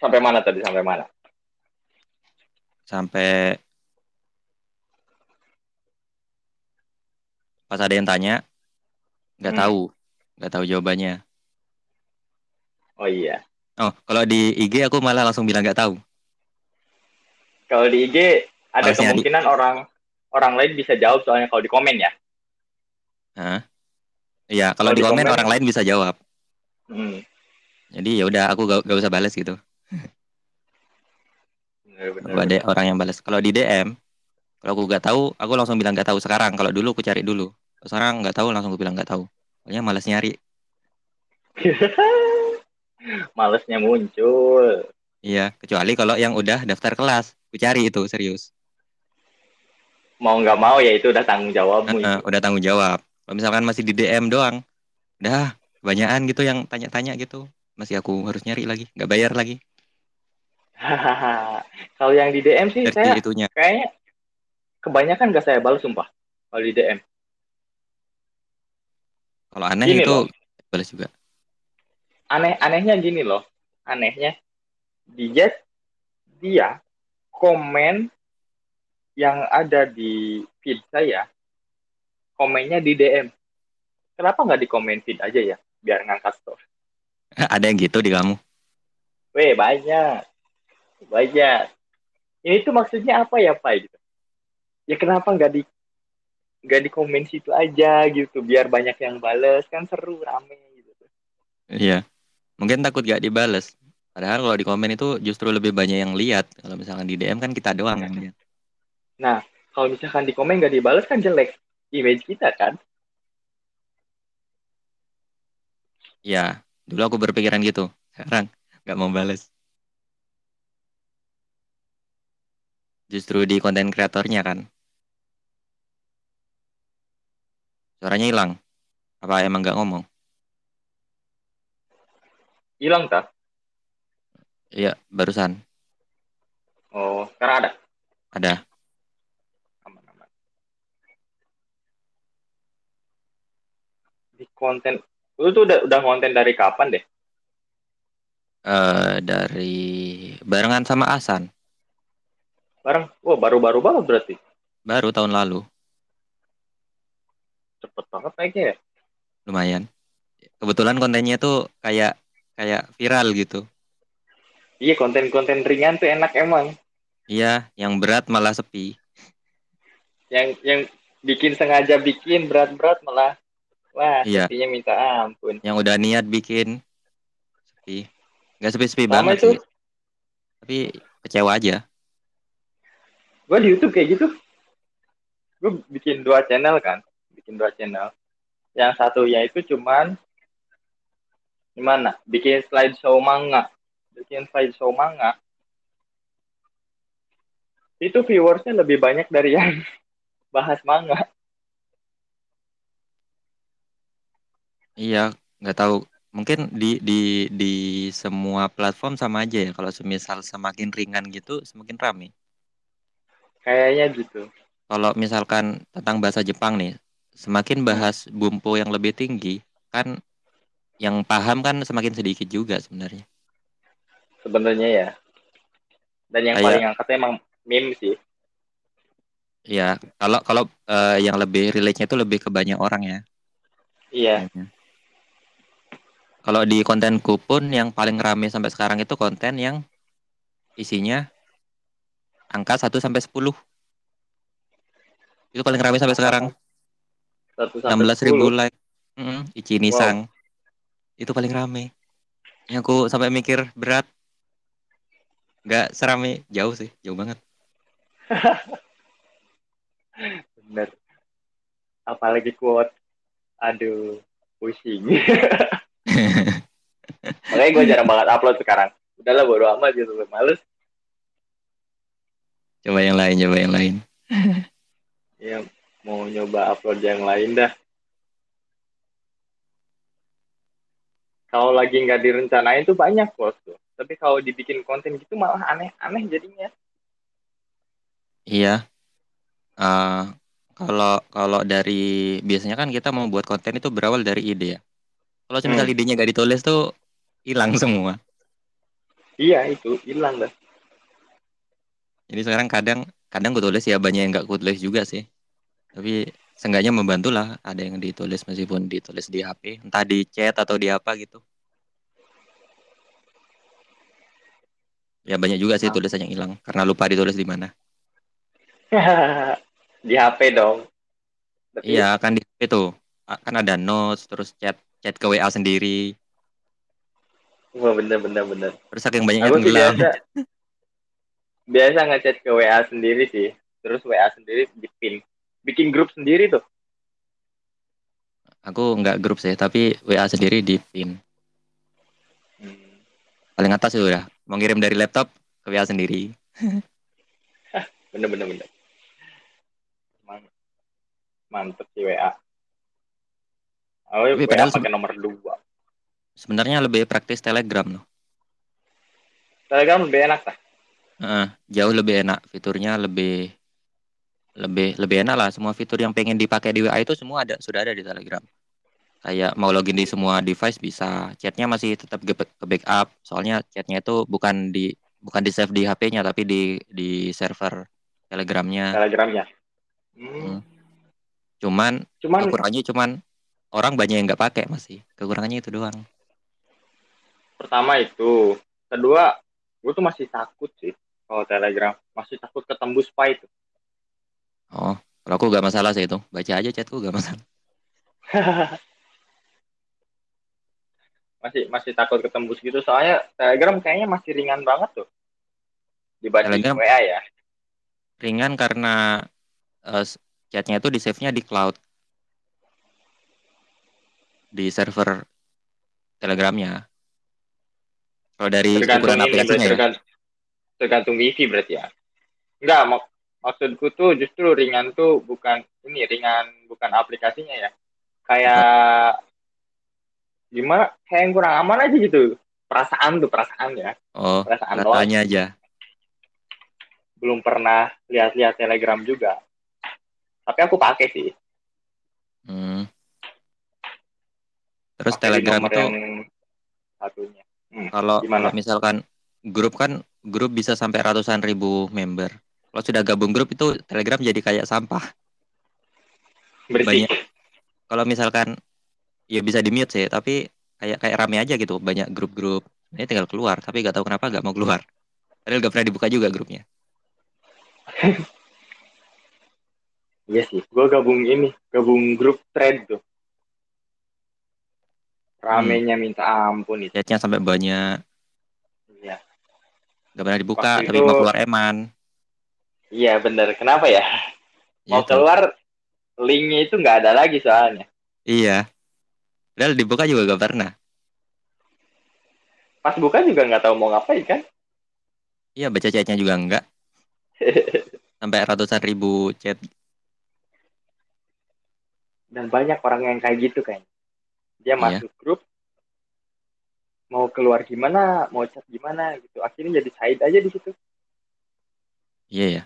Sampai mana tadi? Sampai mana? Sampai pas ada yang tanya, nggak Hmm. tahu, nggak tahu jawabannya. Oh iya. Oh, kalau di IG aku malah langsung bilang nggak tahu. Kalau di IG ada Males nyari. kemungkinan orang orang lain bisa jawab soalnya kalau di komen ya. Hah? Iya, kalau Kalau di di komen komen- orang lain bisa jawab. Hmm. Jadi ya udah aku gak, gak usah balas gitu. Bener-bener. Kalau ada orang yang balas. Kalau di DM, kalau aku nggak tahu, aku langsung bilang nggak tahu sekarang. Kalau dulu aku cari dulu. Sekarang nggak tahu langsung aku bilang nggak tahu. Soalnya malas nyari. Malesnya muncul. Iya, kecuali kalau yang udah daftar kelas, aku cari itu serius. Mau nggak mau ya itu udah tanggung jawabmu. Heeh, itu. udah tanggung jawab. Kalau misalkan masih di DM doang, udah kebanyakan gitu yang tanya-tanya gitu. Masih aku harus nyari lagi, nggak bayar lagi. kalau yang di DM sih Dari saya itunya. kayaknya kebanyakan nggak saya balas sumpah. Kalau di DM. Kalau aneh Gini itu loh. balas juga. Aneh-anehnya gini loh. Anehnya dia dia komen yang ada di feed saya komennya di DM. Kenapa nggak di komen feed aja ya? Biar ngangkat story. Ada yang gitu di kamu? Weh, banyak. Banyak. Ini tuh maksudnya apa ya, Pak? Gitu. Ya kenapa nggak di nggak di komen situ aja gitu, biar banyak yang bales kan seru rame gitu. Iya. Mungkin takut gak dibales. Padahal kalau di komen itu justru lebih banyak yang lihat. Kalau misalkan di DM kan kita doang yang lihat. Kalau misalkan di komen nggak dibales kan jelek image kita kan. Iya. Dulu aku berpikiran gitu. Sekarang nggak mau bales. Justru di konten kreatornya kan. Suaranya hilang. Apa emang nggak ngomong? Hilang tak? Iya, barusan Oh, sekarang ada. ada. Aman-aman. Di konten lu tuh udah udah konten dari kapan deh? eh dari barengan sama Asan. Bareng, wah baru-baru banget berarti. Baru tahun lalu. Cepet banget naiknya ya. Lumayan. Kebetulan kontennya tuh kayak kayak viral gitu. Iya konten-konten ringan tuh enak emang. Iya, yang berat malah sepi. Yang yang bikin sengaja bikin berat-berat malah wah Iya. sepinya minta ampun. Yang udah niat bikin sepi. Nggak sepi-sepi banget itu sih. Tapi kecewa aja. Gue di YouTube kayak gitu. Gue bikin dua channel kan, bikin dua channel. Yang satunya itu cuman gimana? Bikin slideshow manga, bikin slideshow manga. Itu viewersnya lebih banyak dari yang bahas manga. Iya, nggak tahu. Mungkin di di di semua platform sama aja ya. Kalau semisal semakin ringan gitu, semakin rame. Kayaknya gitu. Kalau misalkan tentang bahasa Jepang nih, semakin bahas bumpo yang lebih tinggi, kan yang paham kan semakin sedikit juga sebenarnya. Sebenarnya ya. Dan yang Kayak- paling angkatnya emang meme sih. Iya, kalau kalau eh, yang lebih relate-nya itu lebih ke banyak orang ya. Iya. kayaknya. Kalau di kontenku pun yang paling rame sampai sekarang itu konten yang isinya angka 1 sampai 10. Itu paling rame sampai sekarang. Satu sampai 16 ribu 10. like. Mm, Ichini Sang. Itu paling rame. Yang aku sampai mikir berat. Nggak serame jauh sih, jauh banget. Bener. Apalagi quote. Aduh, pusing. Makanya gue jarang banget upload sekarang. Udahlah bodo amat gitu, males. Coba yang lain, coba yang lain. Ya mau nyoba upload yang lain dah. Kalau lagi nggak direncanain tuh banyak bos tuh. Tapi kalau dibikin konten gitu malah aneh-aneh jadinya. Iya. Eh, kalau kalau dari biasanya kan kita mau buat konten itu berawal dari ide ya. Kalau misal Hmm. idenya gak ditulis tuh hilang semua. iya itu hilang dah Jadi sekarang kadang kadang gue tulis ya banyak yang nggak gue tulis juga sih. Tapi seenggaknya membantu lah ada yang ditulis meskipun ditulis di HP, entah di chat atau di apa gitu. Ya banyak juga sih Ah. tulisan yang hilang karena lupa ditulis di mana. di HP dong Iya kan di HP tuh kan ada notes terus chat chat ke WA sendiri. wah bener bener bener Terus saking banyaknya aku tenggelam. biasa ngechat ke WA sendiri sih terus WA sendiri di pin bikin grup sendiri tuh Aku nggak grup sih tapi WA sendiri di pin. Hmm. Paling atas itu udah mau ngirim dari laptop ke WA sendiri. bener bener bener Man- mantep sih WA oh Tapi WA padahal pakai nomor dua Sebenarnya lebih praktis Telegram loh. Telegram lebih enak lah Jauh lebih enak fiturnya lebih lebih lebih enak lah. Semua fitur yang pengen dipakai di WA itu semua ada sudah ada di Telegram. Kayak mau login di semua device bisa. Chatnya masih tetap ke, ke backup. Soalnya chatnya itu bukan di bukan di save di HP-nya tapi di di server Telegramnya. Telegramnya. Hmm. Hmm. cuman cuman kekurangannya cuman orang banyak yang nggak pakai masih. Kekurangannya itu doang. Pertama itu. Kedua gue tuh masih takut sih kalau Telegram. Masih takut ketembus spy itu oh kalau aku nggak masalah sih itu. Baca aja chatku nggak masalah. Masih masih takut ketembus gitu. Soalnya Telegram kayaknya masih ringan banget tuh. Dibanding Telegram. WA ya. ringan karena eh, chatnya itu di save-nya di cloud. Di server Telegramnya. Kalau dari tergantung ukuran aplikasinya ya. Tergantung, wifi berarti ya? Enggak mak maksudku tuh justru ringan tuh bukan ini ringan bukan aplikasinya ya. Kayak gimana? Kayak yang kurang aman aja gitu. Perasaan tuh perasaan ya. Oh, perasaan doang. rasanya aja. belum pernah lihat-lihat Telegram juga. Tapi aku pakai sih. Hmm. Terus di Telegram yang satunya. Kalau gimana? kalau misalkan grup kan grup bisa sampai ratusan ribu member. Kalau sudah gabung grup itu Telegram jadi kayak sampah. bersih Banyak. Kalau misalkan ya bisa di mute sih, tapi kayak kayak rame aja gitu, banyak grup-grup. Ini tinggal keluar, tapi gak tahu kenapa gak mau keluar. Padahal gak pernah dibuka juga grupnya. iya sih gue gabung ini gabung grup thread tuh ramenya minta ampun itu Chatnya sampai banyak, gak pernah dibuka, Waktu tapi itu- mau keluar eman. iya bener kenapa ya Ya mau itu. keluar linknya itu nggak ada lagi soalnya Iya. Padahal dibuka juga gak pernah. pas buka juga nggak tahu mau ngapain kan Iya, baca chatnya juga enggak. Sampai ratusan ribu chat. dan banyak orang yang kayak gitu kan dia Iya. masuk grup mau keluar gimana mau chat gimana gitu akhirnya jadi side aja di situ Iya ya.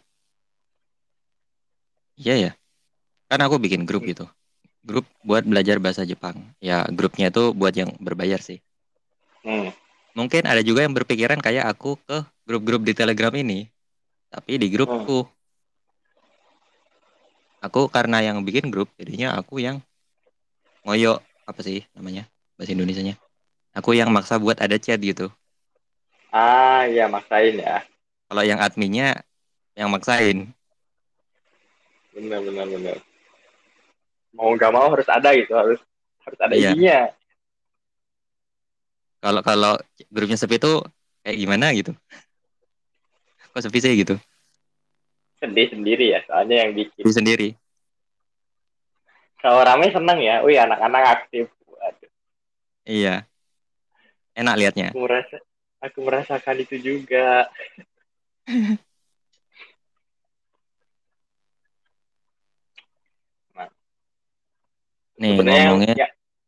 Iya ya. Kan aku bikin grup gitu. Grup buat belajar bahasa Jepang. Ya, grupnya itu buat yang berbayar sih. hmm. Mungkin ada juga yang berpikiran kayak aku ke grup-grup di Telegram ini. Tapi di grupku. Aku karena yang bikin grup, jadinya aku yang ngoyo apa sih namanya bahasa Indonesianya. Aku yang maksa buat ada chat gitu. ah iya maksain ya Kalau yang adminnya yang maksain. benar benar benar mau nggak mau harus ada gitu harus harus ada Iya. isinya Kalau kalau grupnya sepi tuh kayak gimana gitu. Kok sepi sih gitu. sedih sendiri ya soalnya yang bikin Diri sendiri. kalau rame seneng ya wih anak-anak aktif Waduh, Iya. Enak liatnya. aku merasa aku merasakan itu juga Nih sebenarnya ngomongin ya,